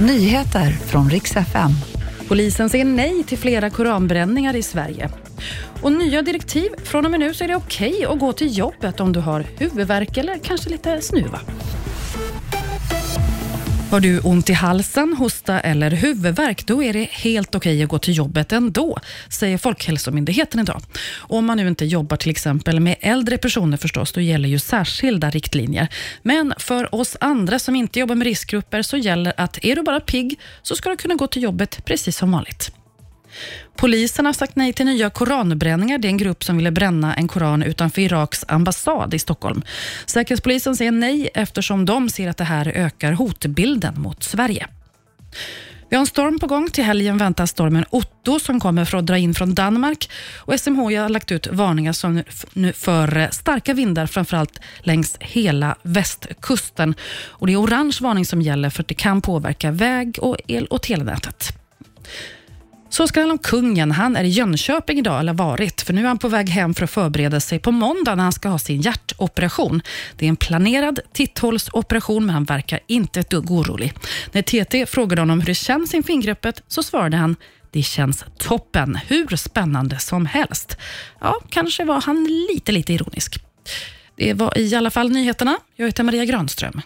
Nyheter från riks FM. Polisen säger nej till flera koranbränningar i Sverige. Och nya direktiv. Från och med nu så är det okej att gå till jobbet om du har huvudvärk eller kanske lite snuva. Har du ont i halsen, hosta eller huvudvärk, då är det helt okej att gå till jobbet ändå, säger Folkhälsomyndigheten idag. Och om man nu inte jobbar till exempel med äldre personer förstås, då gäller ju särskilda riktlinjer. Men för oss andra som inte jobbar med riskgrupper så gäller att är du bara pigg så ska du kunna gå till jobbet precis som vanligt. Polisen har sagt nej till nya koranbränningar. Det är en grupp som ville bränna en koran utanför Iraks ambassad i Stockholm. Säkerhetspolisen säger nej eftersom de ser att det här ökar hotbilden mot Sverige. Vi har en storm på gång. Till helgen väntas stormen Otto som kommer för att dra in från Danmark. Och SMHI har lagt ut varningar som nu för eh, starka vindar, framförallt längs hela västkusten. Och det är orange varning som gäller för att det kan påverka väg och el och telenätet. Så ska det handla om kungen. Han är i Jönköping idag, eller varit, för nu är han på väg hem för att förbereda sig på måndag när han ska ha sin hjärtoperation. Det är en planerad titthålsoperation, men han verkar inte ett dugg orolig. När TT frågade honom hur det känns inför ingreppet så svarade han det känns toppen, hur spännande som helst. Ja, kanske var han lite, lite ironisk. Det var i alla fall nyheterna. Jag heter Maria Granström.